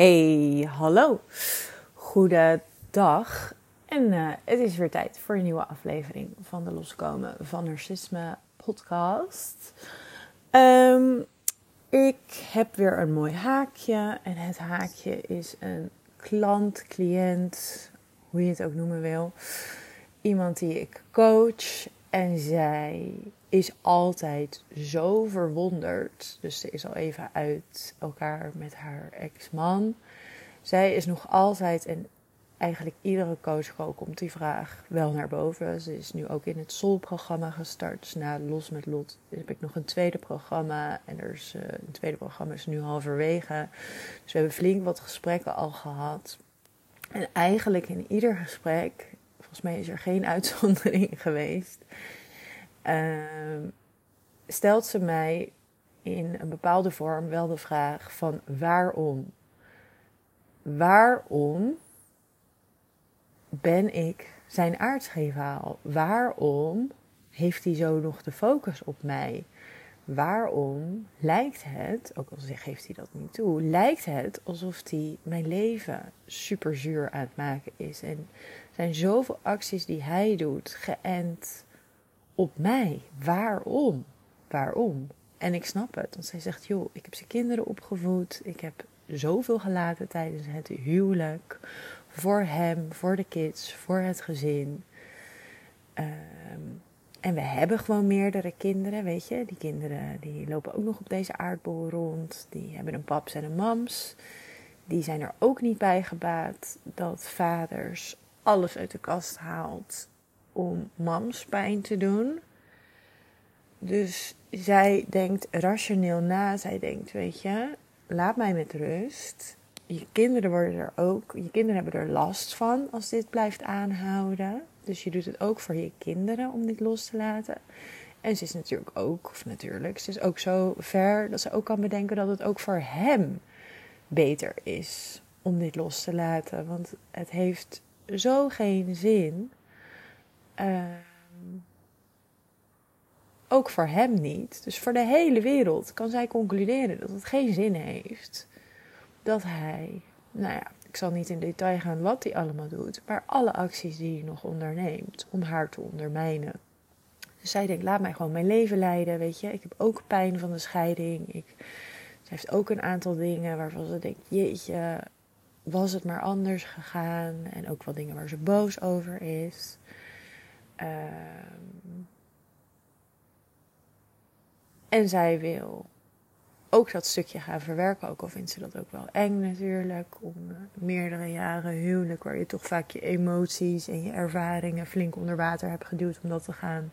Hey, hallo. Goedendag. En uh, het is weer tijd voor een nieuwe aflevering van de Loskomen van Narcisme podcast. Um, ik heb weer een mooi haakje. En het haakje is een klant, cliënt, hoe je het ook noemen wil. Iemand die ik coach. En zij is altijd zo verwonderd. Dus ze is al even uit elkaar met haar ex-man. Zij is nog altijd, en eigenlijk iedere coach komt die vraag wel naar boven. Ze is nu ook in het Soul-programma gestart. Dus na Los met Lot heb ik nog een tweede programma. En er is, uh, een tweede programma is nu halverwege. Dus we hebben flink wat gesprekken al gehad. En eigenlijk in ieder gesprek, volgens mij is er geen uitzondering geweest stelt ze mij in een bepaalde vorm wel de vraag van waarom? Waarom ben ik zijn aardsgevaal? Waarom heeft hij zo nog de focus op mij? Waarom lijkt het, ook al geeft hij dat niet toe, lijkt het alsof hij mijn leven super zuur aan het maken is? En zijn zoveel acties die hij doet, geënt op mij. Waarom? Waarom? En ik snap het, want zij zegt: joh, ik heb zijn kinderen opgevoed, ik heb zoveel gelaten tijdens het huwelijk, voor hem, voor de kids, voor het gezin. Ehm, en we hebben gewoon meerdere kinderen, weet je. Die kinderen die lopen ook nog op deze aardbol rond. Die hebben een paps en een mams. Die zijn er ook niet bij gebaat dat vaders alles uit de kast haalt om mams pijn te doen. Dus zij denkt rationeel na. Zij denkt, weet je, laat mij met rust. Je kinderen worden er ook, je kinderen hebben er last van als dit blijft aanhouden. Dus je doet het ook voor je kinderen om dit los te laten. En ze is natuurlijk ook, of natuurlijk, ze is ook zo ver dat ze ook kan bedenken dat het ook voor hem beter is om dit los te laten. Want het heeft zo geen zin Ehm, ook voor hem niet. Dus voor de hele wereld kan zij concluderen dat het geen zin heeft dat hij, nou ja, ik zal niet in detail gaan wat hij allemaal doet, maar alle acties die hij nog onderneemt om haar te ondermijnen. Dus zij denkt, laat mij gewoon mijn leven leiden, weet je. Ik heb ook pijn van de scheiding. Ik, ze heeft ook een aantal dingen waarvan ze denkt, jeetje, was het maar anders gegaan. En ook wel dingen waar ze boos over is. Ehm, en zij wil ook dat stukje gaan verwerken, ook al vindt ze dat ook wel eng natuurlijk. Om uh, meerdere jaren huwelijk, waar je toch vaak je emoties en je ervaringen flink onder water hebt geduwd om dat te gaan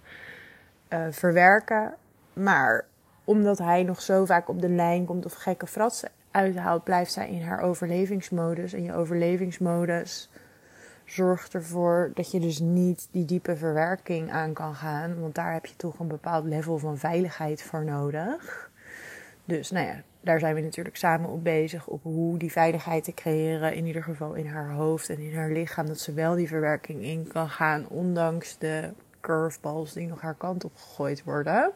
uh, verwerken. Maar omdat hij nog zo vaak op de lijn komt of gekke fratsen uithaalt, blijft zij in haar overlevingsmodus. En je overlevingsmodus zorgt ervoor dat je dus niet die diepe verwerking aan kan gaan. Want daar heb je toch een bepaald level van veiligheid voor nodig. Dus nou ja, daar zijn we natuurlijk samen op bezig. Op hoe die veiligheid te creëren. In ieder geval in haar hoofd en in haar lichaam. Dat ze wel die verwerking in kan gaan. Ondanks de curveballs die nog haar kant op gegooid worden.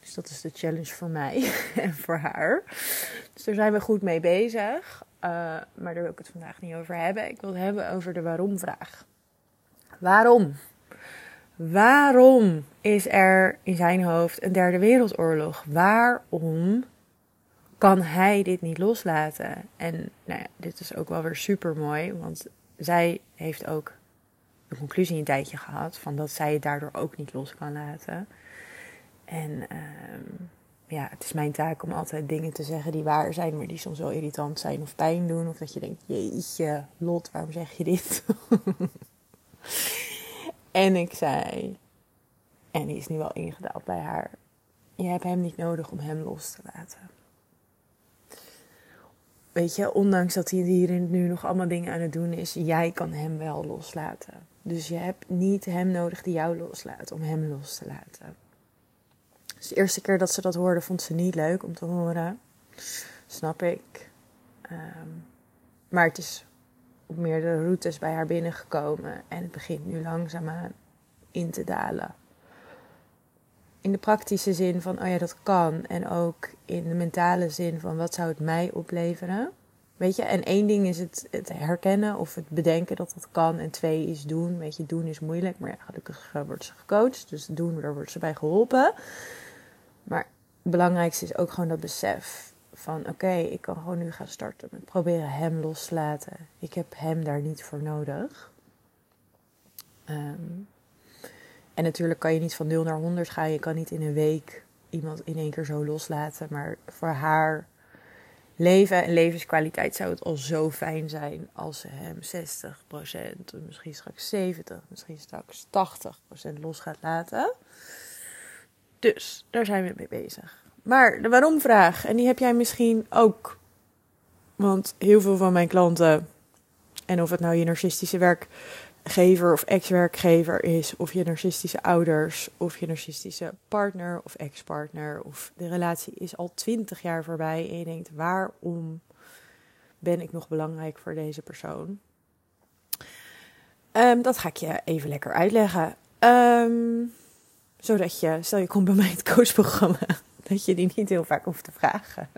Dus dat is de challenge voor mij en voor haar. Dus daar zijn we goed mee bezig. Uh, maar daar wil ik het vandaag niet over hebben. Ik wil het hebben over de waarom-vraag. Waarom? Waarom is er in zijn hoofd een derde wereldoorlog? Waarom kan hij dit niet loslaten? En nou ja, dit is ook wel weer super mooi, want zij heeft ook een conclusie een tijdje gehad van dat zij het daardoor ook niet los kan laten. En uh, ja, het is mijn taak om altijd dingen te zeggen die waar zijn, maar die soms wel irritant zijn of pijn doen. Of dat je denkt, jeetje, Lot, waarom zeg je dit? en ik zei, en die is nu wel ingedaald bij haar, je hebt hem niet nodig om hem los te laten. Weet je, ondanks dat hij hier nu nog allemaal dingen aan het doen is, jij kan hem wel loslaten. Dus je hebt niet hem nodig die jou loslaat om hem los te laten. Dus de eerste keer dat ze dat hoorde, vond ze niet leuk om te horen. Snap ik. Ehm, maar het is op meerdere routes bij haar binnengekomen. En het begint nu langzaamaan in te dalen. In de praktische zin van, oh ja, dat kan. En ook in de mentale zin van, wat zou het mij opleveren? Weet je, en één ding is het, het herkennen of het bedenken dat dat kan. En twee is doen. Weet je, doen is moeilijk. Maar ja, gelukkig eh, wordt ze gecoacht. Dus doen, daar wordt ze bij geholpen. Maar het belangrijkste is ook gewoon dat besef van oké, ik kan gewoon nu gaan starten met proberen hem los te laten. Ik heb hem daar niet voor nodig. Um, en natuurlijk kan je niet van 0 naar 100 gaan. Je kan niet in een week iemand in één keer zo loslaten. Maar voor haar leven en levenskwaliteit zou het al zo fijn zijn als ze hem 60%, misschien straks 70%, misschien straks 80% los gaat laten. Dus daar zijn we mee bezig. Maar de waarom-vraag, en die heb jij misschien ook. Want heel veel van mijn klanten, en of het nou je narcistische werk gever of ex-werkgever is, of je narcistische ouders, of je narcistische partner of ex-partner, of de relatie is al twintig jaar voorbij en je denkt, waarom ben ik nog belangrijk voor deze persoon? Um, dat ga ik je even lekker uitleggen. Um, zodat je, stel je komt bij mij het coachprogramma, dat je die niet heel vaak hoeft te vragen.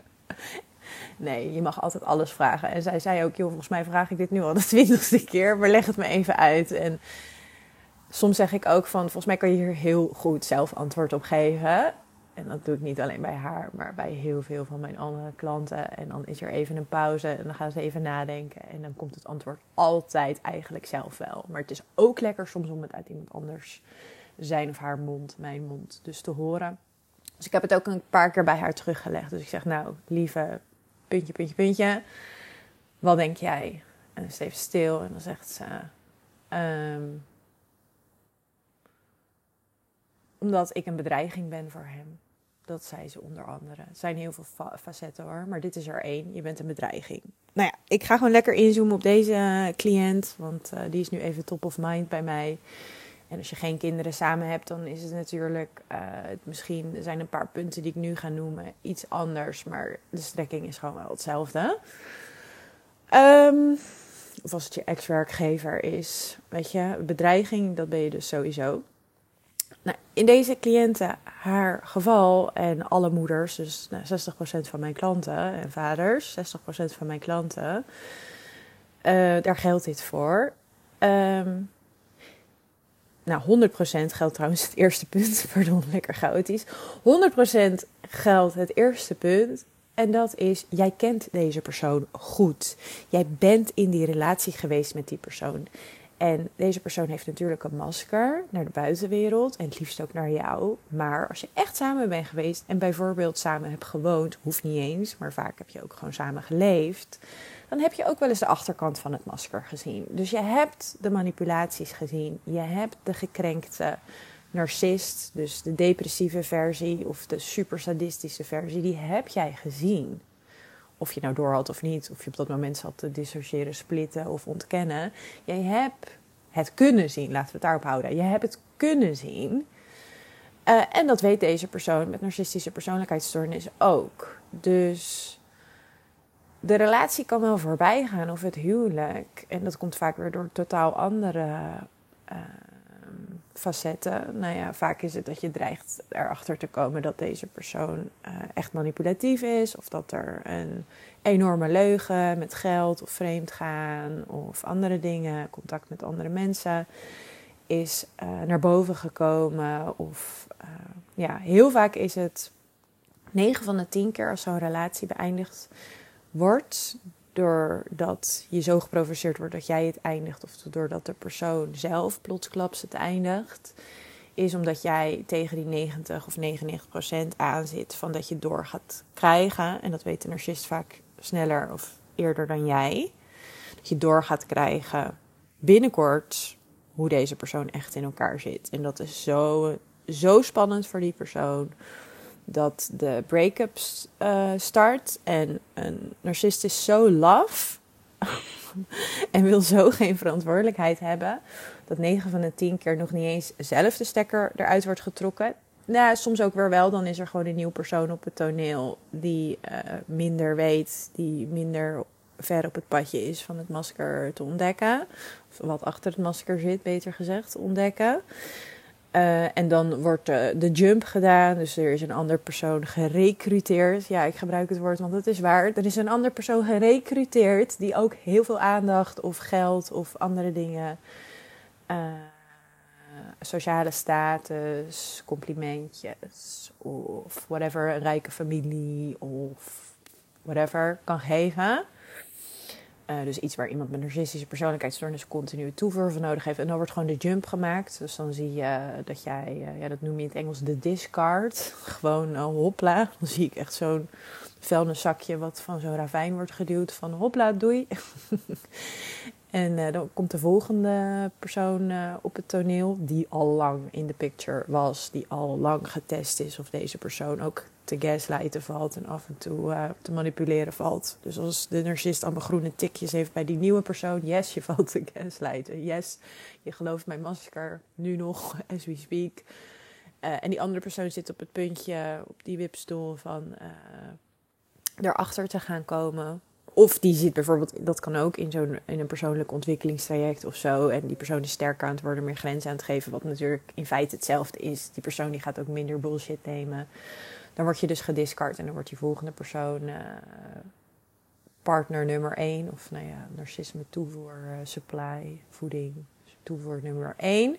Nee, je mag altijd alles vragen. En zij zei ook, joh, volgens mij vraag ik dit nu al de twintigste keer, maar leg het me even uit. En soms zeg ik ook van, volgens mij kan je hier heel goed zelf antwoord op geven. En dat doe ik niet alleen bij haar, maar bij heel veel van mijn andere klanten. En dan is er even een pauze en dan gaan ze even nadenken. En dan komt het antwoord altijd eigenlijk zelf wel. Maar het is ook lekker soms om het uit iemand anders zijn of haar mond, mijn mond, dus te horen. Dus ik heb het ook een paar keer bij haar teruggelegd. Dus ik zeg, nou, lieve puntje, puntje, puntje. Wat denk jij? En dan is even stil en dan zegt ze... Ehm, omdat ik een bedreiging ben voor hem. Dat zei ze onder andere. Het zijn heel veel facetten hoor, maar dit is er één. Je bent een bedreiging. Nou ja, ik ga gewoon lekker inzoomen op deze cliënt, want uh, die is nu even top of mind bij mij. En als je geen kinderen samen hebt, dan is het natuurlijk, uh, misschien zijn een paar punten die ik nu ga noemen iets anders, maar de strekking is gewoon wel hetzelfde. Um, of als het je ex-werkgever is, weet je, bedreiging, dat ben je dus sowieso. Nou, in deze cliënten, haar geval en alle moeders, dus nou, 60% van mijn klanten en vaders, 60% van mijn klanten, uh, daar geldt dit voor. Um, nou, 100% geldt trouwens het eerste punt. Pardon, lekker chaotisch. 100% geldt het eerste punt. En dat is, jij kent deze persoon goed. Jij bent in die relatie geweest met die persoon. En deze persoon heeft natuurlijk een masker naar de buitenwereld en het liefst ook naar jou. Maar als je echt samen bent geweest en bijvoorbeeld samen hebt gewoond, hoeft niet eens, maar vaak heb je ook gewoon samen geleefd, dan heb je ook wel eens de achterkant van het masker gezien. Dus je hebt de manipulaties gezien, je hebt de gekrenkte narcist, dus de depressieve versie of de super sadistische versie, die heb jij gezien of je nou door had of niet, of je op dat moment zat te dissociëren, splitten of ontkennen. Jij hebt het kunnen zien, laten we het daarop houden. Je hebt het kunnen zien. Uh, en dat weet deze persoon met narcistische persoonlijkheidsstoornis ook. Dus de relatie kan wel voorbij gaan of het huwelijk. En dat komt vaak weer door totaal andere uh, facetten. Nou ja, vaak is het dat je dreigt erachter te komen dat deze persoon uh, echt manipulatief is. Of dat er een enorme leugen met geld of vreemd gaan of andere dingen, contact met andere mensen, is uh, naar boven gekomen. Of uh, ja, heel vaak is het 9 van de 10 keer als zo'n relatie beëindigd wordt, doordat je zo geprovoceerd wordt dat jij het eindigt, of doordat de persoon zelf plotsklaps het eindigt, is omdat jij tegen die 90 of 99 procent aanzit van dat je door gaat krijgen. En dat weet de narcist vaak sneller of eerder dan jij. Dat je door gaat krijgen binnenkort hoe deze persoon echt in elkaar zit. En dat is zo, zo spannend voor die persoon dat de break-up uh, start. En een narcist is zo laf en wil zo geen verantwoordelijkheid hebben. Dat 9 van de 10 keer nog niet eens zelf de stekker eruit wordt getrokken. Nou, soms ook weer wel. Dan is er gewoon een nieuw persoon op het toneel die uh, minder weet, die minder ver op het padje is van het masker te ontdekken. Of wat achter het masker zit, beter gezegd, ontdekken. Uh, en dan wordt uh, de jump gedaan. Dus er is een ander persoon gerecruiteerd. Ja, ik gebruik het woord, want het is waar. Er is een ander persoon gerecruiteerd die ook heel veel aandacht of geld of andere dingen. Uh, sociale status, complimentjes of whatever, een rijke familie of whatever kan geven. Uh, dus iets waar iemand met narcistische persoonlijkheidsstoornis continu toevoer van nodig heeft. En dan wordt gewoon de jump gemaakt. Dus dan zie je dat jij, uh, ja, dat noem je in het Engels de discard. Gewoon uh, hopla. Dan zie ik echt zo'n vuilniszakje wat van zo'n ravijn wordt geduwd. Van hopla, doei. en dan komt de volgende persoon op het toneel. Die al lang in de picture was. Die al lang getest is of deze persoon ook te gaslighten valt en af en toe uh, te manipuleren valt. Dus als de narcist allemaal groene tikjes heeft bij die nieuwe persoon, yes, je valt te gaslighten. Yes, je gelooft mijn masker nu nog, as we speak. En die andere persoon zit op het puntje, op die wipstoel van erachter te gaan komen. Of die zit bijvoorbeeld, dat kan ook in, zo'n, in een persoonlijk ontwikkelingstraject of zo. En die persoon is sterker aan het worden, meer grenzen aan het geven. Wat natuurlijk in feite hetzelfde is. Die persoon die gaat ook minder bullshit nemen. Dan word je dus gediscard en dan wordt die volgende persoon uh, partner nummer 1. Of nou ja, narcisme toevoer, uh, supply, voeding, toevoer nummer 1.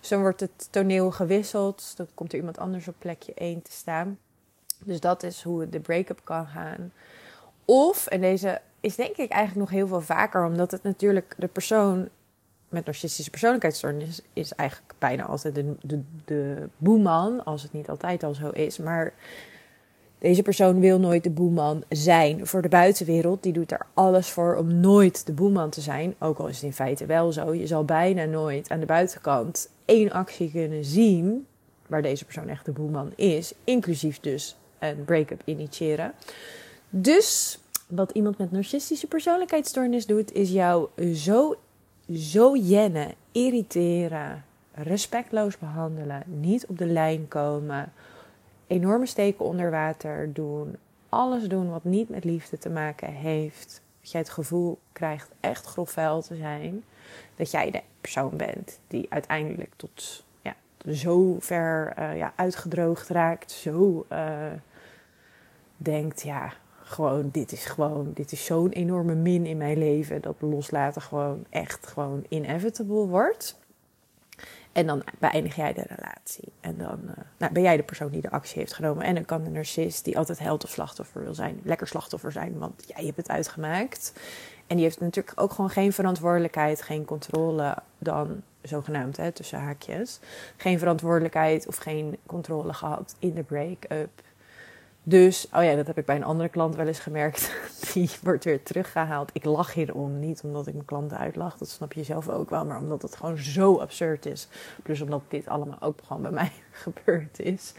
Dus dan wordt het toneel gewisseld. Dan komt er iemand anders op plekje 1 te staan. Dus dat is hoe de break-up kan gaan. Of, en deze is denk ik eigenlijk nog heel veel vaker, omdat het natuurlijk de persoon met narcistische persoonlijkheidsstoornis is eigenlijk bijna altijd de, de, de boeman, als het niet altijd al zo is. Maar deze persoon wil nooit de boeman zijn voor de buitenwereld. Die doet er alles voor om nooit de boeman te zijn. Ook al is het in feite wel zo. Je zal bijna nooit aan de buitenkant één actie kunnen zien waar deze persoon echt de boeman is. Inclusief dus een break-up initiëren. Dus wat iemand met narcistische persoonlijkheidsstoornis doet, is jou zo zo jennen, irriteren, respectloos behandelen, niet op de lijn komen, enorme steken onder water doen, alles doen wat niet met liefde te maken heeft. Dat jij het gevoel krijgt echt grof vuil te zijn. Dat jij de persoon bent die uiteindelijk tot ja, zo ver uh, ja, uitgedroogd raakt. Zo uh, denkt, ja, gewoon, dit is gewoon, dit is zo'n enorme min in mijn leven. Dat loslaten gewoon echt gewoon inevitable wordt. En dan beëindig jij de relatie. En dan uh, nou, ben jij de persoon die de actie heeft genomen. En dan kan de narcist, die altijd held of slachtoffer wil zijn, lekker slachtoffer zijn, want jij hebt het uitgemaakt. En die heeft natuurlijk ook gewoon geen verantwoordelijkheid, geen controle dan, zogenaamd, hè, tussen haakjes. Geen verantwoordelijkheid of geen controle gehad in de break-up dus, oh ja, dat heb ik bij een andere klant wel eens gemerkt. Die wordt weer teruggehaald. Ik lach hierom, niet omdat ik mijn klanten uitlach, dat snap je zelf ook wel, maar omdat het gewoon zo absurd is. Plus omdat dit allemaal ook gewoon bij mij gebeurd is.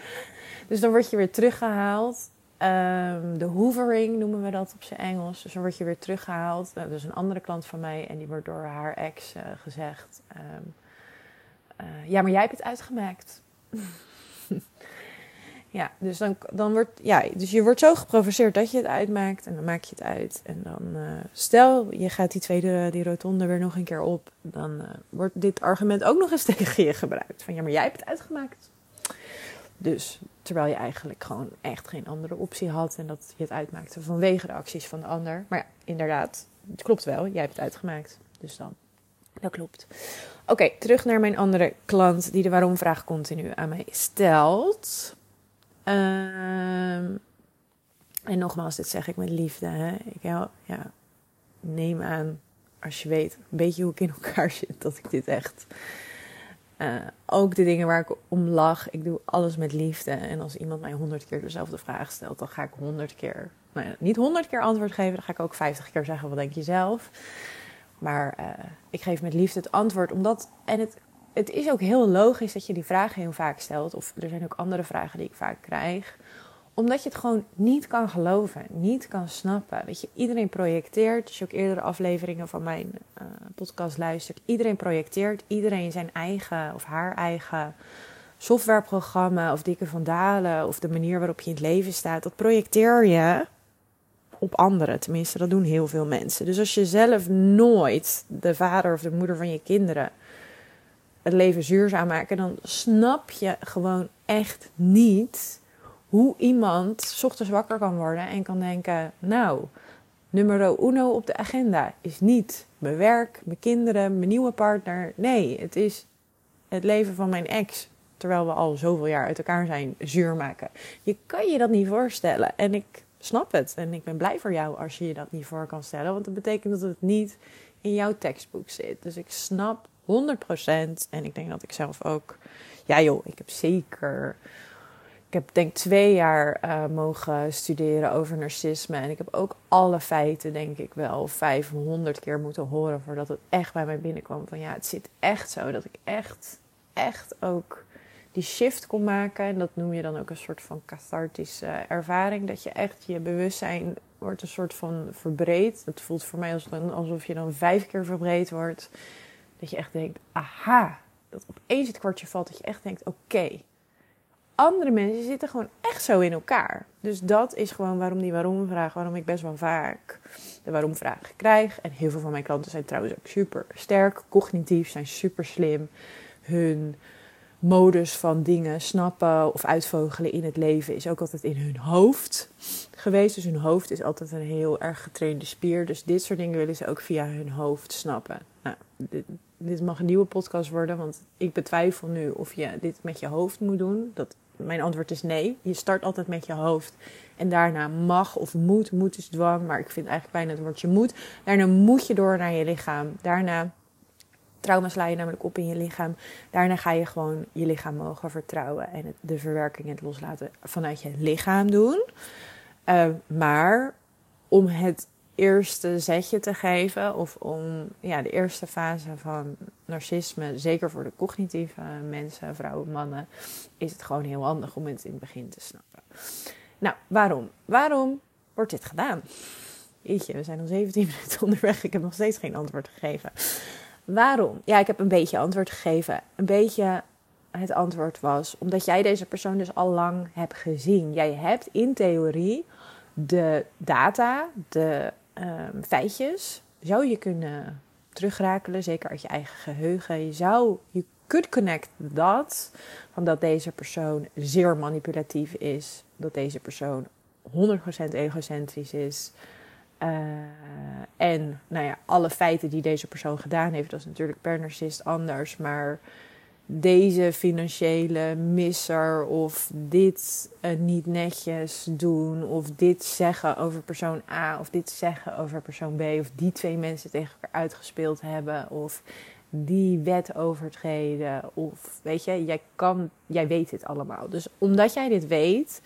Dus dan word je weer teruggehaald. Um, de hoovering noemen we dat op zijn Engels. Dus dan word je weer teruggehaald. Dus een andere klant van mij en die wordt door haar ex uh, gezegd: um, uh, Ja, maar jij hebt het uitgemaakt. Ja, dus, dan, dan wordt, ja, dus je wordt zo geprovoceerd dat je het uitmaakt en dan maak je het uit. En dan uh, stel, je gaat die tweede, die rotonde weer nog een keer op. Dan uh, wordt dit argument ook nog eens tegen je gebruikt. Van ja, maar jij hebt het uitgemaakt. Dus terwijl je eigenlijk gewoon echt geen andere optie had en dat je het uitmaakte vanwege de acties van de ander. Maar ja, inderdaad, het klopt wel, jij hebt het uitgemaakt. Dus dan, dat klopt. Oké, terug naar mijn andere klant die de waarom-vraag continu aan mij stelt. Um, en nogmaals, dit zeg ik met liefde. Hè? Ik ja, neem aan, als je weet een beetje hoe ik in elkaar zit, dat ik dit echt. Uh, ook de dingen waar ik om lach, ik doe alles met liefde. En als iemand mij honderd keer dezelfde vraag stelt, dan ga ik honderd keer, nou ja, niet honderd keer antwoord geven, dan ga ik ook vijftig keer zeggen: wat denk je zelf? Maar uh, ik geef met liefde het antwoord, omdat. En het het is ook heel logisch dat je die vragen heel vaak stelt. Of er zijn ook andere vragen die ik vaak krijg. Omdat je het gewoon niet kan geloven, niet kan snappen. Weet je, iedereen projecteert. Als je ook eerdere afleveringen van mijn uh, podcast luistert. Iedereen projecteert. Iedereen zijn eigen of haar eigen softwareprogramma of dikke vandalen. Of de manier waarop je in het leven staat. Dat projecteer je op anderen. Tenminste, dat doen heel veel mensen. Dus als je zelf nooit de vader of de moeder van je kinderen het leven zuurzaam maken, dan snap je gewoon echt niet hoe iemand ochtends wakker kan worden en kan denken: Nou, numero uno op de agenda is niet mijn werk, mijn kinderen, mijn nieuwe partner. Nee, het is het leven van mijn ex, terwijl we al zoveel jaar uit elkaar zijn, zuur maken. Je kan je dat niet voorstellen. En ik snap het. En ik ben blij voor jou als je je dat niet voor kan stellen. Want dat betekent dat het niet in jouw tekstboek zit. Dus ik snap 100%. En ik denk dat ik zelf ook. Ja, joh, ik heb zeker. Ik heb denk twee jaar uh, mogen studeren over narcisme. En ik heb ook alle feiten, denk ik wel, 500 keer moeten horen voordat het echt bij mij binnenkwam. Van ja, het zit echt zo dat ik echt, echt ook die shift kon maken. En dat noem je dan ook een soort van cathartische ervaring. Dat je echt je bewustzijn wordt een soort van verbreed. Het voelt voor mij alsof je dan vijf keer verbreed wordt. Dat je echt denkt, aha. Dat opeens het kwartje valt. Dat je echt denkt, oké. andere mensen zitten gewoon echt zo in elkaar. Dus dat is gewoon waarom die waarom vraag, waarom ik best wel vaak de waarom vraag krijg. En heel veel van mijn klanten zijn trouwens ook super sterk, cognitief, zijn super slim. Hun modus van dingen snappen of uitvogelen in het leven is ook altijd in hun hoofd geweest. Dus hun hoofd is altijd een heel erg getrainde spier. Dus dit soort dingen willen ze ook via hun hoofd snappen. Nou, dit mag een nieuwe podcast worden, want ik betwijfel nu of je dit met je hoofd moet doen. Dat, mijn antwoord is nee. Je start altijd met je hoofd. En daarna mag of moet, moet is dwang, maar ik vind eigenlijk bijna het woordje moet. Daarna moet je door naar je lichaam. Daarna Trauma sla je namelijk op in je lichaam. Daarna ga je gewoon je lichaam mogen vertrouwen en de verwerking en het loslaten vanuit je lichaam doen. Uh, maar om het eerste zetje te geven, of om ja, de eerste fase van narcisme, zeker voor de cognitieve mensen, vrouwen, mannen, is het gewoon heel handig om het in het begin te snappen. Nou, waarom? Waarom wordt dit gedaan? Jeetje, we zijn al 17 minuten onderweg. Ik heb nog steeds geen antwoord gegeven. Waarom? Ja, ik heb een beetje antwoord gegeven. Een beetje het antwoord was omdat jij deze persoon dus al lang hebt gezien. Jij hebt in theorie de data, de um, feitjes, zou je kunnen terugrakelen, zeker uit je eigen geheugen. Je zou, je could connect dat, van dat deze persoon zeer manipulatief is, dat deze persoon 100% egocentrisch is, uh, en nou ja, alle feiten die deze persoon gedaan heeft, dat is natuurlijk per narcist anders. Maar deze financiële misser of dit uh, niet netjes doen of dit zeggen over persoon A of dit zeggen over persoon B of die twee mensen tegen elkaar uitgespeeld hebben of die wet overtreden of weet je, jij kan, jij weet dit allemaal. Dus omdat jij dit weet,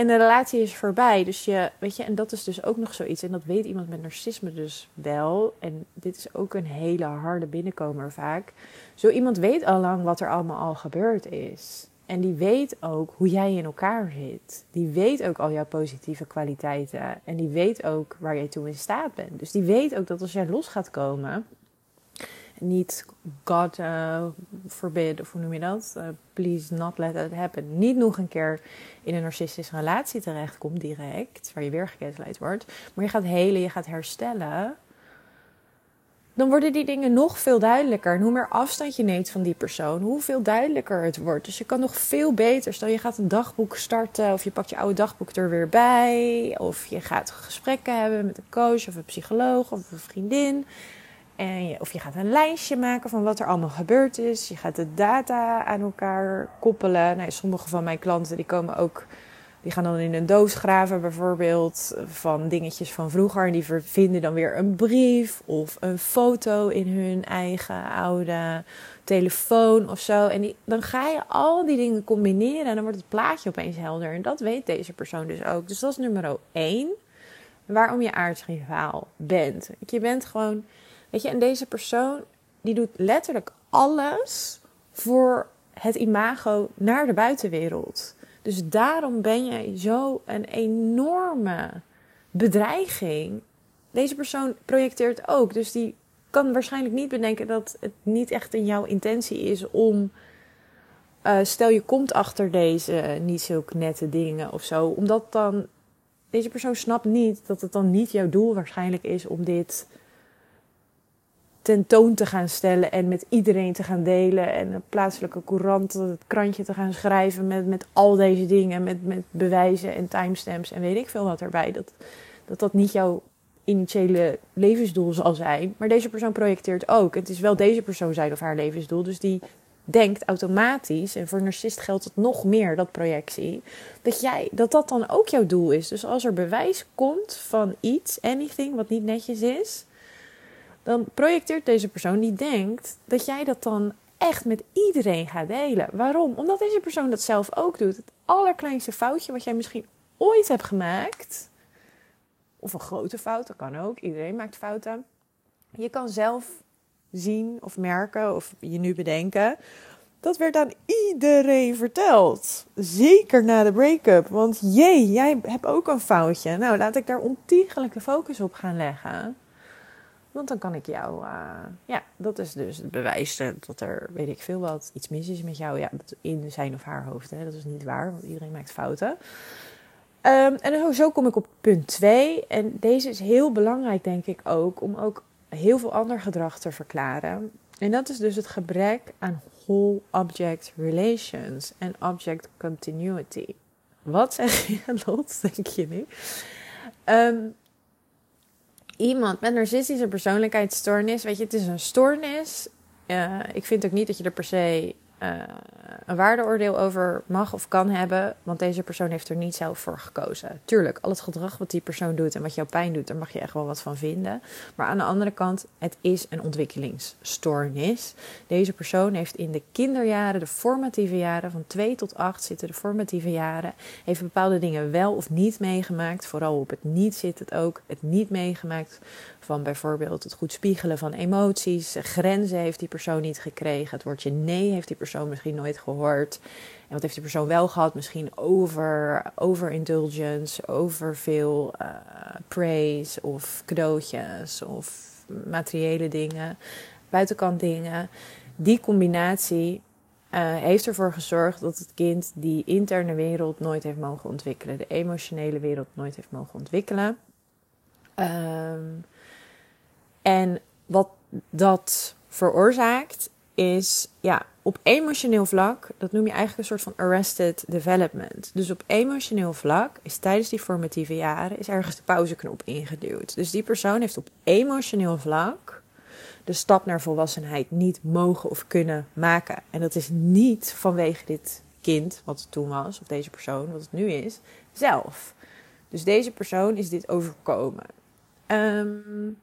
en de relatie is voorbij. Dus je, weet je, en dat is dus ook nog zoiets. En dat weet iemand met narcisme dus wel. En dit is ook een hele harde binnenkomer vaak. Zo iemand weet al lang wat er allemaal al gebeurd is. En die weet ook hoe jij in elkaar zit. Die weet ook al jouw positieve kwaliteiten. En die weet ook waar jij toe in staat bent. Dus die weet ook dat als jij los gaat komen, niet God uh, forbid, of hoe noem je dat? Uh, please not let it happen. Niet nog een keer in een narcistische relatie terechtkomt direct, waar je weer gecanceld wordt. Maar je gaat helen, je gaat herstellen. Dan worden die dingen nog veel duidelijker. En hoe meer afstand je neemt van die persoon, hoe veel duidelijker het wordt. Dus je kan nog veel beter. Stel je gaat een dagboek starten, of je pakt je oude dagboek er weer bij. Of je gaat gesprekken hebben met een coach of een psycholoog of een vriendin. En of je gaat een lijstje maken van wat er allemaal gebeurd is. Je gaat de data aan elkaar koppelen. Nou, sommige van mijn klanten die komen ook, die gaan dan in een doos graven bijvoorbeeld van dingetjes van vroeger. En die vinden dan weer een brief of een foto in hun eigen oude telefoon of zo. En die, dan ga je al die dingen combineren en dan wordt het plaatje opeens helder. En dat weet deze persoon dus ook. Dus dat is nummer één. Waarom je aardsrivaal bent. Je bent gewoon Weet je, en deze persoon die doet letterlijk alles voor het imago naar de buitenwereld. Dus daarom ben jij zo een enorme bedreiging. Deze persoon projecteert ook. Dus die kan waarschijnlijk niet bedenken dat het niet echt in jouw intentie is om. Uh, stel je komt achter deze niet zulke nette dingen of zo. Omdat dan. Deze persoon snapt niet dat het dan niet jouw doel waarschijnlijk is om dit tentoon te gaan stellen en met iedereen te gaan delen. En een plaatselijke courant, het krantje te gaan schrijven met, met al deze dingen. Met, met bewijzen en timestamps en weet ik veel wat erbij. Dat dat, dat niet jouw initiële levensdoel zal zijn. Maar deze persoon projecteert ook. Het is wel deze persoon zijn of haar levensdoel. Dus die denkt automatisch, en voor een narcist geldt het nog meer, dat projectie, dat, jij, dat dat dan ook jouw doel is. Dus als er bewijs komt van iets, anything, wat niet netjes is, dan projecteert deze persoon die denkt dat jij dat dan echt met iedereen gaat delen. Waarom? Omdat deze persoon dat zelf ook doet. Het allerkleinste foutje wat jij misschien ooit hebt gemaakt, of een grote fout, dat kan ook. Iedereen maakt fouten. Je kan zelf zien of merken of je nu bedenken. Dat werd aan iedereen verteld. Zeker na de break-up. Want jee, jij hebt ook een foutje. Nou, laat ik daar ontiegelijk de focus op gaan leggen. Want dan kan ik jou, uh, ja, dat is dus het bewijs dat er, weet ik veel wat, iets mis is met jou. Ja, in zijn of haar hoofd. Hè. Dat is niet waar, want iedereen maakt fouten. Um, en zo kom ik op punt 2. En deze is heel belangrijk, denk ik ook, om ook heel veel ander gedrag te verklaren. En dat is dus het gebrek aan whole object relations en object continuity. Wat zeg je, Lot, denk je nu? Um, iemand met narcistische persoonlijkheidsstoornis, weet je, het is een stoornis. Uh, ik vind ook niet dat je er per se uh, een waardeoordeel over mag of kan hebben, want deze persoon heeft er niet zelf voor gekozen. Tuurlijk, al het gedrag wat die persoon doet en wat jou pijn doet, daar mag je echt wel wat van vinden. Maar aan de andere kant, het is een ontwikkelingsstoornis. Deze persoon heeft in de kinderjaren, de formatieve jaren, van 2 tot 8 zitten de formatieve jaren, heeft bepaalde dingen wel of niet meegemaakt. Vooral op het niet zit het ook, het niet meegemaakt van bijvoorbeeld het goed spiegelen van emoties. Grenzen heeft die persoon niet gekregen. Het woordje nee heeft die persoon misschien nooit gehoord. En wat heeft die persoon wel gehad? Misschien over, overindulgence, over veel uh, praise of cadeautjes of materiële dingen, buitenkant dingen. Die combinatie uh, heeft ervoor gezorgd dat het kind die interne wereld nooit heeft mogen ontwikkelen, de emotionele wereld nooit heeft mogen ontwikkelen. Um, en wat dat veroorzaakt is, ja, op emotioneel vlak, dat noem je eigenlijk een soort van arrested development. Dus op emotioneel vlak is tijdens die formatieve jaren is ergens de pauzeknop ingeduwd. Dus die persoon heeft op emotioneel vlak de stap naar volwassenheid niet mogen of kunnen maken. En dat is niet vanwege dit kind, wat het toen was, of deze persoon, wat het nu is, zelf. Dus deze persoon is dit overkomen. Um,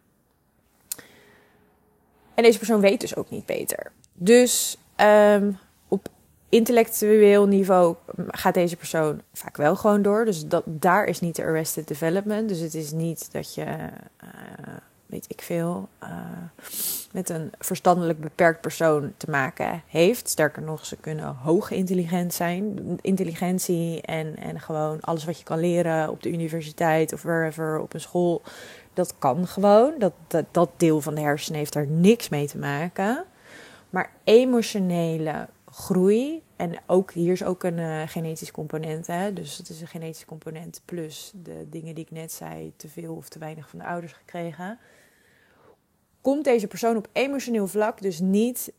en deze persoon weet dus ook niet beter. Dus um, op intellectueel niveau gaat deze persoon vaak wel gewoon door. Dus dat, daar is niet de arrested development. Dus het is niet dat je, uh, weet ik veel, uh, met een verstandelijk beperkt persoon te maken heeft. Sterker nog, ze kunnen hoog intelligent zijn. Intelligentie en, en gewoon alles wat je kan leren op de universiteit of wherever, op een school dat kan gewoon. Dat, dat, dat deel van de hersenen heeft daar niks mee te maken. Maar emotionele groei. En ook hier is ook een uh, genetisch component. Hè? Dus het is een genetisch component plus de dingen die ik net zei, te veel of te weinig van de ouders gekregen. Komt deze persoon op emotioneel vlak dus niet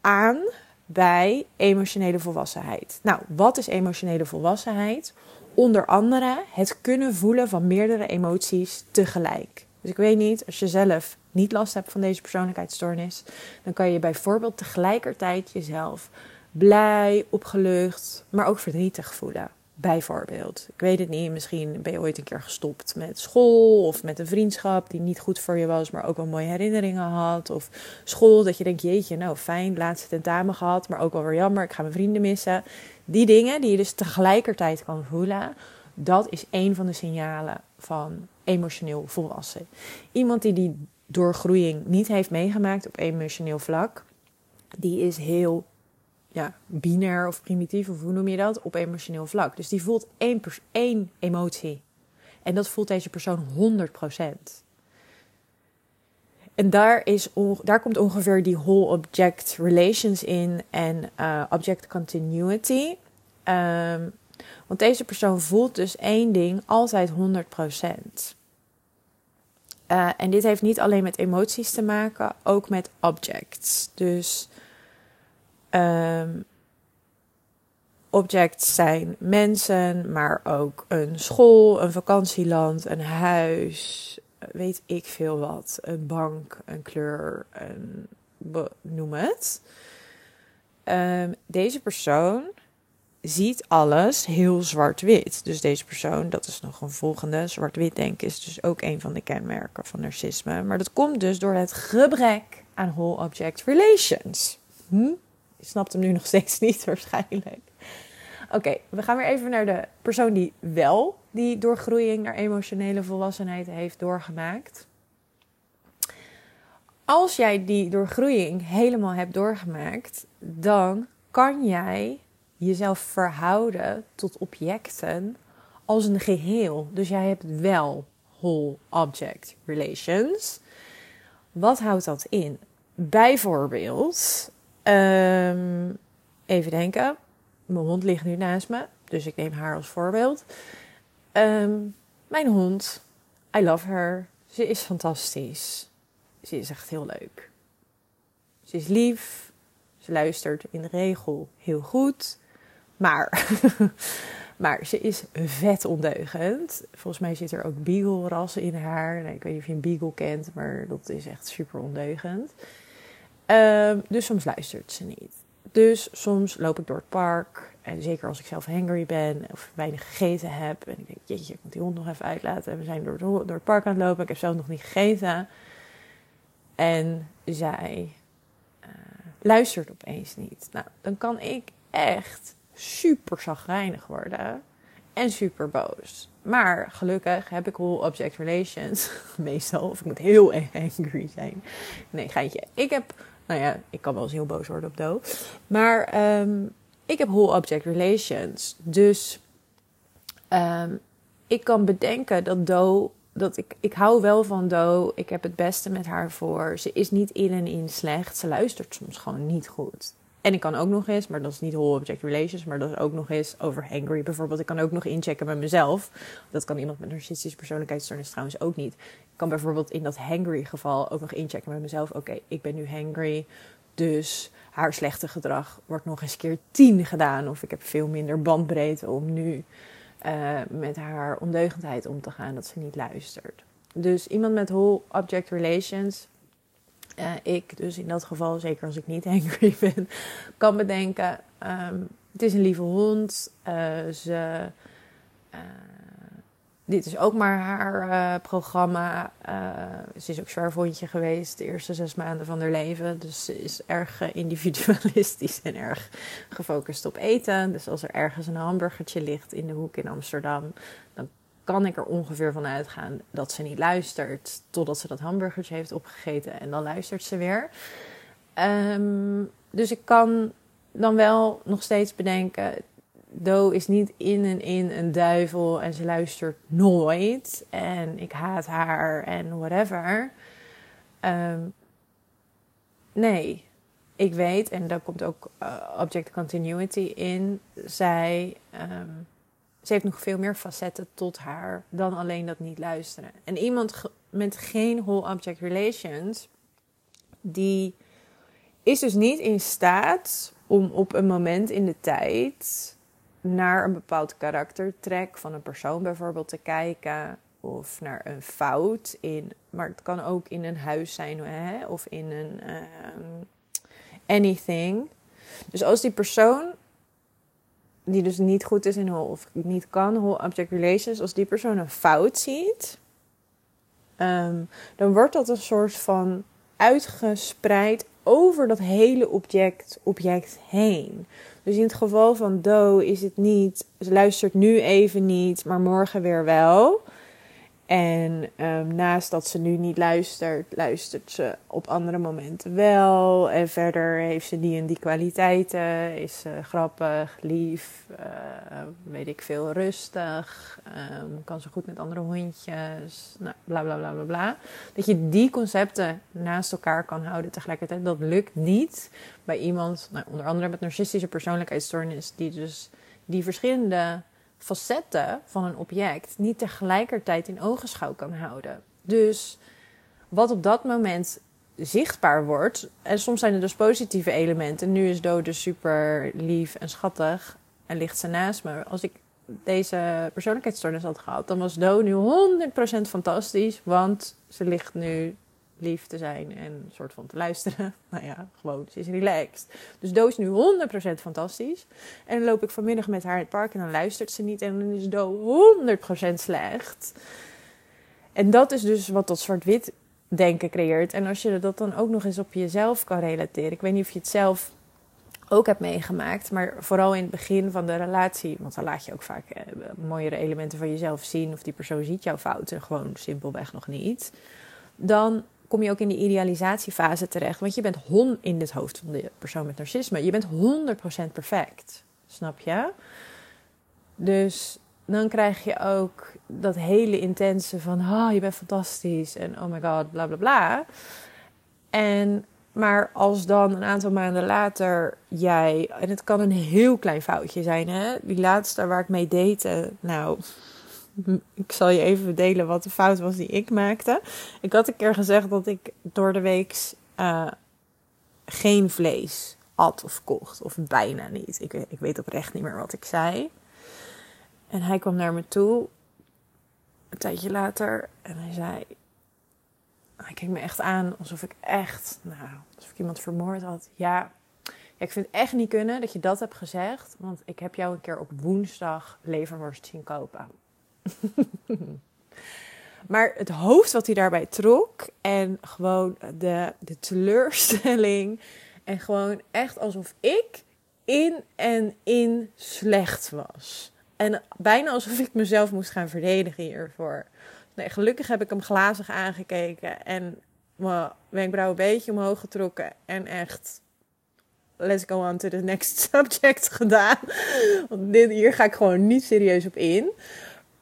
aan bij emotionele volwassenheid. Nou, wat is emotionele volwassenheid? Onder andere het kunnen voelen van meerdere emoties tegelijk. Dus ik weet niet, als je zelf niet last hebt van deze persoonlijkheidsstoornis, dan kan je bijvoorbeeld tegelijkertijd jezelf blij, opgelucht, maar ook verdrietig voelen. Bijvoorbeeld. Ik weet het niet, misschien ben je ooit een keer gestopt met school of met een vriendschap die niet goed voor je was, maar ook wel mooie herinneringen had. Of school dat je denkt, jeetje, nou fijn, laatste tentamen gehad, maar ook wel weer jammer, ik ga mijn vrienden missen. Die dingen die je dus tegelijkertijd kan voelen, dat is een van de signalen van emotioneel volwassen. Iemand die die doorgroeiing niet heeft meegemaakt op emotioneel vlak, die is heel ja, binair of primitief, of hoe noem je dat, op emotioneel vlak. Dus die voelt één, één emotie. En dat voelt deze persoon 100%. En daar, is, daar komt ongeveer die whole object relations in en uh, object continuity. Um, want deze persoon voelt dus één ding altijd 100%. Uh, en dit heeft niet alleen met emoties te maken, ook met objects. Dus um, objects zijn mensen, maar ook een school, een vakantieland, een huis, weet ik veel wat. Een bank, een kleur, een, noem het. Um, deze persoon ziet alles heel zwart-wit. Dus deze persoon, dat is nog een volgende. Zwart-wit denken is dus ook een van de kenmerken van narcisme. Maar dat komt dus door het gebrek aan whole object relations. Hm? Je snapt hem nu nog steeds niet waarschijnlijk. Oké, we gaan weer even naar de persoon die wel die doorgroeiing naar emotionele volwassenheid heeft doorgemaakt. Als jij die doorgroeiing helemaal hebt doorgemaakt, dan kan jij jezelf verhouden tot objecten als een geheel. Dus jij hebt wel whole object relations. Wat houdt dat in? Bijvoorbeeld, um, even denken. Mijn hond ligt nu naast me, dus ik neem haar als voorbeeld. Um, mijn hond, I love her. Ze is fantastisch. Ze is echt heel leuk. Ze is lief. Ze luistert in de regel heel goed. Maar, maar ze is vet ondeugend. Volgens mij zit er ook beagle-rassen in haar. Nee, ik weet niet of je een beagle kent, maar dat is echt super ondeugend. Um, dus soms luistert ze niet. Dus soms loop ik door het park. En zeker als ik zelf hangry ben of weinig gegeten heb. En ik denk, jeetje, ik moet die hond nog even uitlaten. En we zijn door, door het park aan het lopen. Ik heb zelf nog niet gegeten. En zij uh, luistert opeens niet. Nou, dan kan ik echt super zagrijnig worden en super boos. Maar gelukkig heb ik whole object relations. Meestal. Of ik moet heel angry zijn. Nee, geintje. Ik heb, nou ja, ik kan wel eens heel boos worden op Do. Maar um, ik heb whole object relations. Dus um, ik kan bedenken dat Do dat ik, ik hou wel van Do. Ik heb het beste met haar voor. Ze is niet in en in slecht. Ze luistert soms gewoon niet goed. En ik kan ook nog eens, maar dat is niet whole object relations, maar dat is ook nog eens over hangry bijvoorbeeld. Ik kan ook nog inchecken met mezelf. Dat kan iemand met narcistische persoonlijkheidsstoornis trouwens ook niet. Ik kan bijvoorbeeld in dat hangry geval ook nog inchecken met mezelf. Oké, ik ben nu hangry, dus haar slechte gedrag wordt nog eens keer tien gedaan. Of ik heb veel minder bandbreedte om nu uh, met haar ondeugendheid om te gaan, dat ze niet luistert. Dus iemand met whole object relations uh, ik dus in dat geval, zeker als ik niet angry ben, kan bedenken: um, het is een lieve hond. Uh, ze, uh, dit is ook maar haar programma. ze is ook zwerfhondje geweest de eerste zes maanden van haar leven. Dus ze is erg individualistisch en erg gefocust op eten. Dus als er ergens een hamburgertje ligt in de hoek in Amsterdam, dan kan ik er ongeveer van uitgaan dat ze niet luistert totdat ze dat hamburgertje heeft opgegeten en dan luistert ze weer. Um, dus ik kan dan wel nog steeds bedenken: Do is niet in en in een duivel en ze luistert nooit en ik haat haar en whatever. Um, nee, ik weet, en daar komt ook uh, object continuity in, zij. Um, ze heeft nog veel meer facetten tot haar dan alleen dat niet luisteren. En iemand met geen whole object relations, die is dus niet in staat om op een moment in de tijd naar een bepaald karaktertrek van een persoon bijvoorbeeld te kijken. Of naar een fout in, maar het kan ook in een huis zijn hè? of in een um, anything. Dus als die persoon die dus niet goed is in whole of niet kan, whole object relations, als die persoon een fout ziet, ehm, dan wordt dat een soort van uitgespreid over dat hele object, object heen. Dus in het geval van Do is het niet, ze luistert nu even niet, maar morgen weer wel. En um, naast dat ze nu niet luistert, luistert ze op andere momenten wel. En verder heeft ze die en die kwaliteiten. Is ze grappig, lief, uh, weet ik veel, rustig. Um, kan ze goed met andere hondjes. Nou, bla bla bla bla bla. Dat je die concepten naast elkaar kan houden tegelijkertijd. Dat lukt niet bij iemand, nou, onder andere met narcistische persoonlijkheidsstoornis, die dus die verschillende facetten van een object niet tegelijkertijd in ogenschouw kan houden. Dus wat op dat moment zichtbaar wordt. En soms zijn er dus positieve elementen. Nu is Do dus super lief en schattig en ligt ze naast me. Als ik deze persoonlijkheidsstoornis had gehad, dan was Do nu 100% fantastisch. Want ze ligt nu lief te zijn en een soort van te luisteren. Nou ja, gewoon, ze is relaxed. Dus Do is nu 100% fantastisch. En dan loop ik vanmiddag met haar in het park en dan luistert ze niet. En dan is Do 100% slecht. En dat is dus wat dat zwart-wit denken creëert. En als je dat dan ook nog eens op jezelf kan relateren. Ik weet niet of je het zelf ook hebt meegemaakt. Maar vooral in het begin van de relatie. Want dan laat je ook vaak eh, mooiere elementen van jezelf zien. Of die persoon ziet jouw fouten gewoon simpelweg nog niet. Dan kom je ook in die idealisatiefase terecht. Want je bent hon in het hoofd van de persoon met narcisme. Je bent 100% perfect. Snap je? Dus dan krijg je ook dat hele intense van... Oh, je bent fantastisch. En oh my god, bla bla bla. En, maar als dan een aantal maanden later jij... En het kan een heel klein foutje zijn, hè? Die laatste waar ik mee date... Nou, ik zal je even delen wat de fout was die ik maakte. Ik had een keer gezegd dat ik door de week uh, geen vlees at of kocht. Of bijna niet. Ik, ik weet oprecht niet meer wat ik zei. En hij kwam naar me toe, een tijdje later, en hij zei: Hij keek me echt aan alsof ik echt, nou, alsof ik iemand vermoord had. Ja, ja, ik vind het echt niet kunnen dat je dat hebt gezegd, want ik heb jou een keer op woensdag leverworst zien kopen. maar het hoofd wat hij daarbij trok en gewoon de, de teleurstelling en gewoon echt alsof ik in en in slecht was. En bijna alsof ik mezelf moest gaan verdedigen hiervoor. Nee, gelukkig heb ik hem glazig aangekeken en mijn wenkbrauwen een beetje omhoog getrokken. En echt, let's go on to the next subject gedaan. Want dit, hier ga ik gewoon niet serieus op in.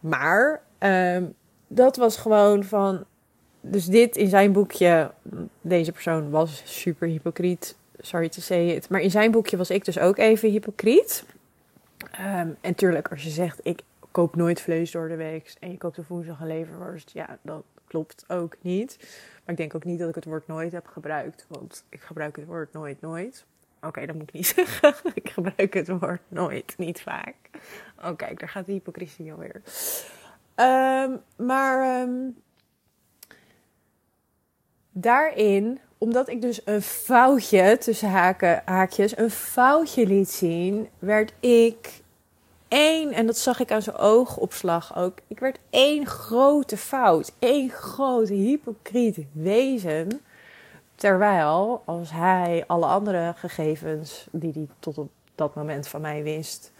Maar um, dat was gewoon van. Dus dit in zijn boekje. Deze persoon was super hypocriet. Sorry to say it. Maar in zijn boekje was ik dus ook even hypocriet. Um, en tuurlijk, als je zegt, ik koop nooit vlees door de week en je koopt op woensdag een leverworst, ja, dat klopt ook niet. Maar ik denk ook niet dat ik het woord nooit heb gebruikt, want ik gebruik het woord nooit, nooit. Oké, dat moet ik niet zeggen. ik gebruik het woord nooit, niet vaak. Oké, daar gaat de hypocrisie alweer. Um, maar um, daarin omdat ik dus een foutje, tussen haken, haakjes, een foutje liet zien, werd ik één, en dat zag ik aan zijn oogopslag ook, ik werd één grote fout, één grote hypocriet wezen. Terwijl, als hij alle andere gegevens die hij tot op dat moment van mij wist,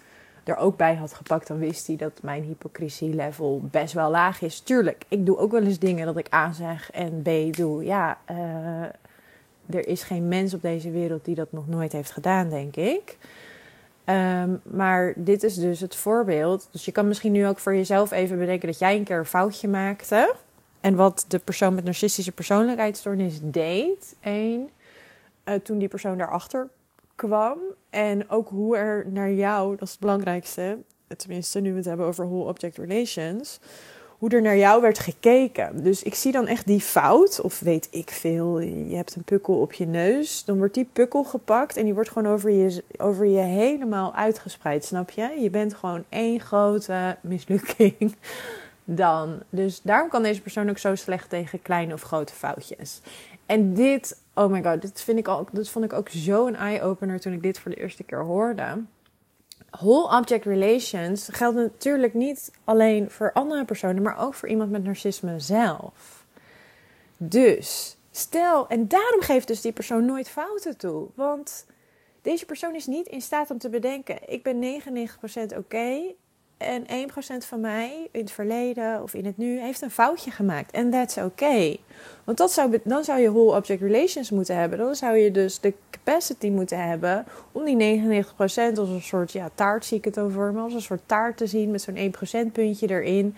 er ook bij had gepakt, dan wist hij dat mijn hypocrisie-level best wel laag is. Tuurlijk, ik doe ook wel eens dingen dat ik A zeg en B doe. Ja, uh, er is geen mens op deze wereld die dat nog nooit heeft gedaan, denk ik. Um, maar dit is dus het voorbeeld. Dus je kan misschien nu ook voor jezelf even bedenken dat jij een keer een foutje maakte. En wat de persoon met narcistische persoonlijkheidsstoornis deed. Eén, uh, toen die persoon daarachter kwam. En ook hoe er naar jou, dat is het belangrijkste. Tenminste, nu we het hebben over whole object relations hoe er naar jou werd gekeken. Dus ik zie dan echt die fout, of weet ik veel, je hebt een pukkel op je neus. Dan wordt die pukkel gepakt en die wordt gewoon over je, over je helemaal uitgespreid, snap je? Je bent gewoon één grote mislukking dan. Dus daarom kan deze persoon ook zo slecht tegen kleine of grote foutjes. En dit, oh my god, dit, vind ik al, dit vond ik ook zo'n eye-opener toen ik dit voor de eerste keer hoorde whole object relations geldt natuurlijk niet alleen voor andere personen, maar ook voor iemand met narcisme zelf. Dus stel, en daarom geeft dus die persoon nooit fouten toe. Want deze persoon is niet in staat om te bedenken: ik ben 99% oké en 1% van mij in het verleden of in het nu heeft een foutje gemaakt. En that's okay. Want dat zou, dan zou je whole object relations moeten hebben. Dan zou je dus de capacity moeten hebben om die 99% als een soort ja, taart, zie ik het over, als een soort taart te zien met zo'n 1% puntje erin.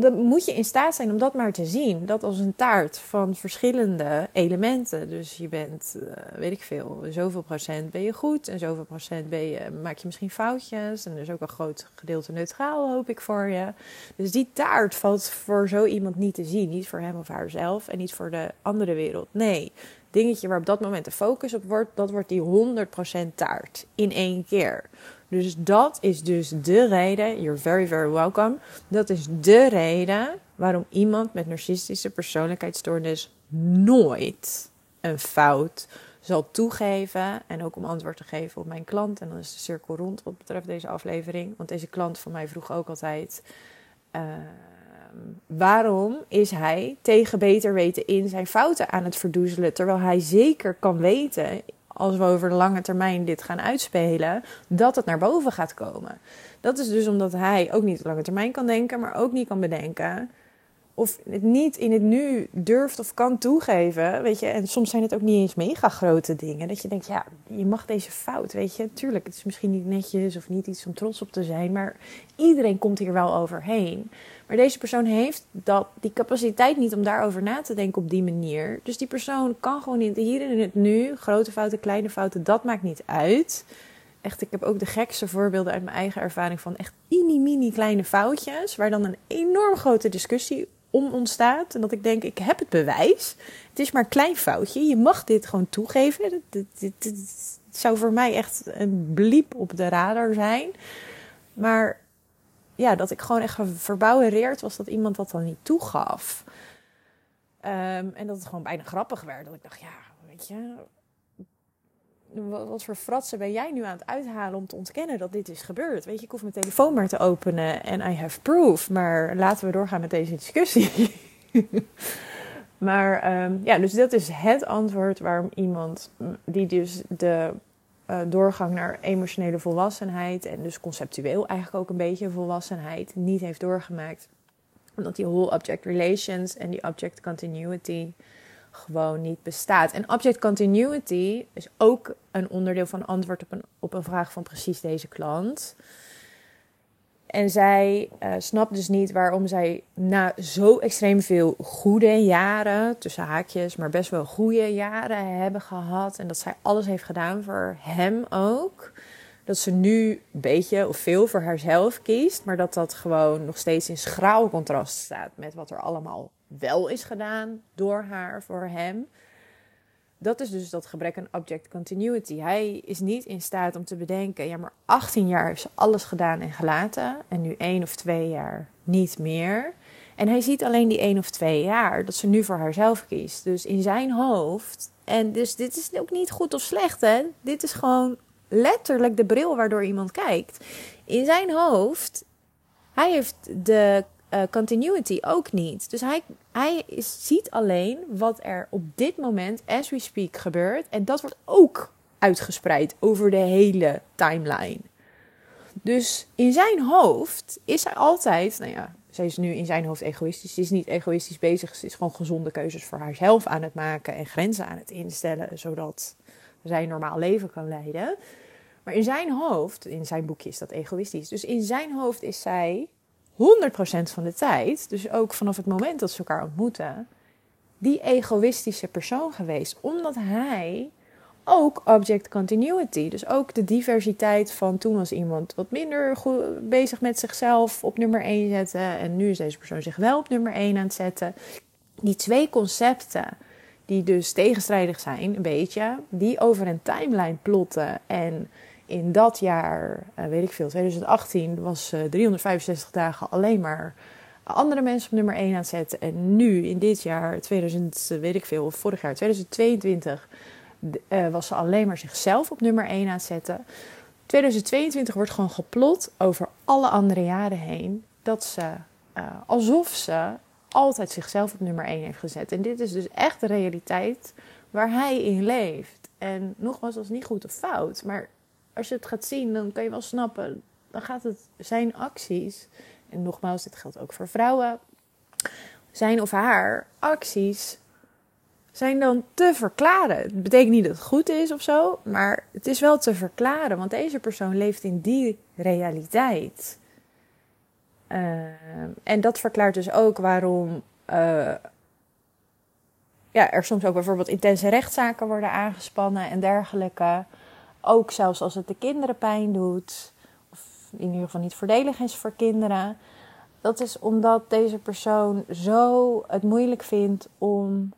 Dan moet je in staat zijn om dat maar te zien. Dat als een taart van verschillende elementen. Dus je bent, uh, weet ik veel, zoveel procent ben je goed en zoveel procent ben je, maak je misschien foutjes. En er is ook een groot gedeelte neutraal, hoop ik voor je. Dus die taart valt voor zo iemand niet te zien. Niet voor hem of haarzelf en niet voor de andere wereld. Nee, dingetje waar op dat moment de focus op wordt, dat wordt die 100% taart in één keer. Dus dat is dus de reden, you're very, very welcome. Dat is de reden waarom iemand met narcistische persoonlijkheidsstoornis nooit een fout zal toegeven. En ook om antwoord te geven op mijn klant. En dan is de cirkel rond wat betreft deze aflevering. Want deze klant van mij vroeg ook altijd. Uh, waarom is hij tegen beter weten in zijn fouten aan het verdoezelen? Terwijl hij zeker kan weten als we over de lange termijn dit gaan uitspelen, dat het naar boven gaat komen. Dat is dus omdat hij ook niet op lange termijn kan denken, maar ook niet kan bedenken. Of het niet in het nu durft of kan toegeven. Weet je, en soms zijn het ook niet eens mega grote dingen. Dat je denkt, ja, je mag deze fout. Weet je, tuurlijk, het is misschien niet netjes of niet iets om trots op te zijn. Maar iedereen komt hier wel overheen. Maar deze persoon heeft dat, die capaciteit niet om daarover na te denken op die manier. Dus die persoon kan gewoon niet hier in het nu, grote fouten, kleine fouten, dat maakt niet uit. Echt, ik heb ook de gekste voorbeelden uit mijn eigen ervaring van echt mini-mini kleine foutjes, waar dan een enorm grote discussie om ontstaat. En dat ik denk, ik heb het bewijs. Het is maar een klein foutje. Je mag dit gewoon toegeven. Het zou voor mij echt een bliep op de radar zijn. Maar ja, dat ik gewoon echt verbouwereerd was dat iemand dat dan niet toegaf. Ehm, en dat het gewoon bijna grappig werd. Dat ik dacht, ja, weet je, wat voor fratsen ben jij nu aan het uithalen om te ontkennen dat dit is gebeurd? Weet je, ik hoef mijn telefoon maar te openen en I have proof. Maar laten we doorgaan met deze discussie. maar ehm, ja, dus dat is het antwoord waarom iemand die dus de uh, doorgang naar emotionele volwassenheid en dus conceptueel eigenlijk ook een beetje volwassenheid niet heeft doorgemaakt. Omdat die whole object relations en die object continuity gewoon niet bestaat. En object continuity is ook een onderdeel van antwoord op een, op een vraag van precies deze klant. En zij uh, snapt dus niet waarom zij na zo extreem veel goede jaren, tussen haakjes, maar best wel goede jaren hebben gehad. En dat zij alles heeft gedaan voor hem ook. Dat ze nu een beetje of veel voor haarzelf kiest, maar dat dat gewoon nog steeds in schraal contrast staat met wat er allemaal wel is gedaan door haar voor hem. Dat is dus dat gebrek aan object continuity. Hij is niet in staat om te bedenken, ja, maar 18 jaar heeft ze alles gedaan en gelaten en nu één of twee jaar niet meer. En hij ziet alleen die één of twee jaar dat ze nu voor haarzelf kiest. Dus in zijn hoofd. En dus dit is ook niet goed of slecht, hè? Dit is gewoon letterlijk de bril waardoor iemand kijkt. In zijn hoofd, hij heeft de uh, continuity ook niet. Dus hij, hij ziet alleen wat er op dit moment, as we speak, gebeurt. En dat wordt ook uitgespreid over de hele timeline. Dus in zijn hoofd is hij altijd, nou ja, zij is nu in zijn hoofd egoïstisch. Ze is niet egoïstisch bezig. Ze is gewoon gezonde keuzes voor haarzelf aan het maken en grenzen aan het instellen, zodat zij een normaal leven kan leiden. Maar in zijn hoofd, in zijn boekje is dat egoïstisch. Dus in zijn hoofd is zij 100% van de tijd, dus ook vanaf het moment dat ze elkaar ontmoeten, die egoïstische persoon geweest. Omdat hij ook object continuity, dus ook de diversiteit van toen was iemand wat minder goed bezig met zichzelf op nummer 1 zetten en nu is deze persoon zich wel op nummer 1 aan het zetten. Die twee concepten die dus tegenstrijdig zijn, een beetje, die over een timeline plotten en in dat jaar, uh, weet ik veel, 2018, was uh, 365 dagen alleen maar andere mensen op nummer 1 aan het zetten. En nu, in dit jaar, 2000, eh, weet ik veel, of vorig jaar, 2022, uh, was ze alleen maar zichzelf op nummer 1 aan het zetten. 2022 wordt gewoon geplot over alle andere jaren heen. Dat ze, alsof ze altijd zichzelf op nummer 1 heeft gezet. En dit is dus echt de realiteit waar hij in leeft. En nogmaals, dat is niet goed of fout. Maar als je het gaat zien, dan kan je wel snappen. Dan gaat het zijn acties. En nogmaals, dit geldt ook voor vrouwen. Zijn of haar acties zijn dan te verklaren. Het betekent niet dat het goed is of zo, maar het is wel te verklaren, want deze persoon leeft in die realiteit. en dat verklaart dus ook waarom uh, ja, er soms ook bijvoorbeeld intense rechtszaken worden aangespannen en dergelijke. Ook zelfs als het de kinderen pijn doet, of in ieder geval niet voordelig is voor kinderen. Dat is omdat deze persoon zo het moeilijk vindt om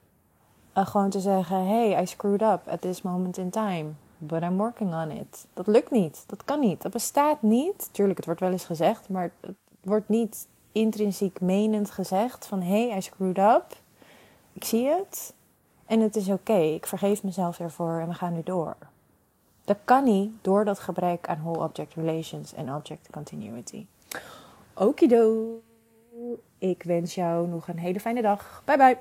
uh, gewoon te zeggen: Hey, I screwed up at this moment in time, but I'm working on it. Dat lukt niet, dat kan niet, dat bestaat niet. Tuurlijk, het wordt wel eens gezegd, maar het wordt niet intrinsiek menend gezegd: van Hey, I screwed up. Ik zie het. En het is oké, ik vergeef mezelf ervoor en we gaan nu door. Dat kan niet door dat gebrek aan whole object relations en object continuity. Okido. Ik wens jou nog een hele fijne dag. Bye bye.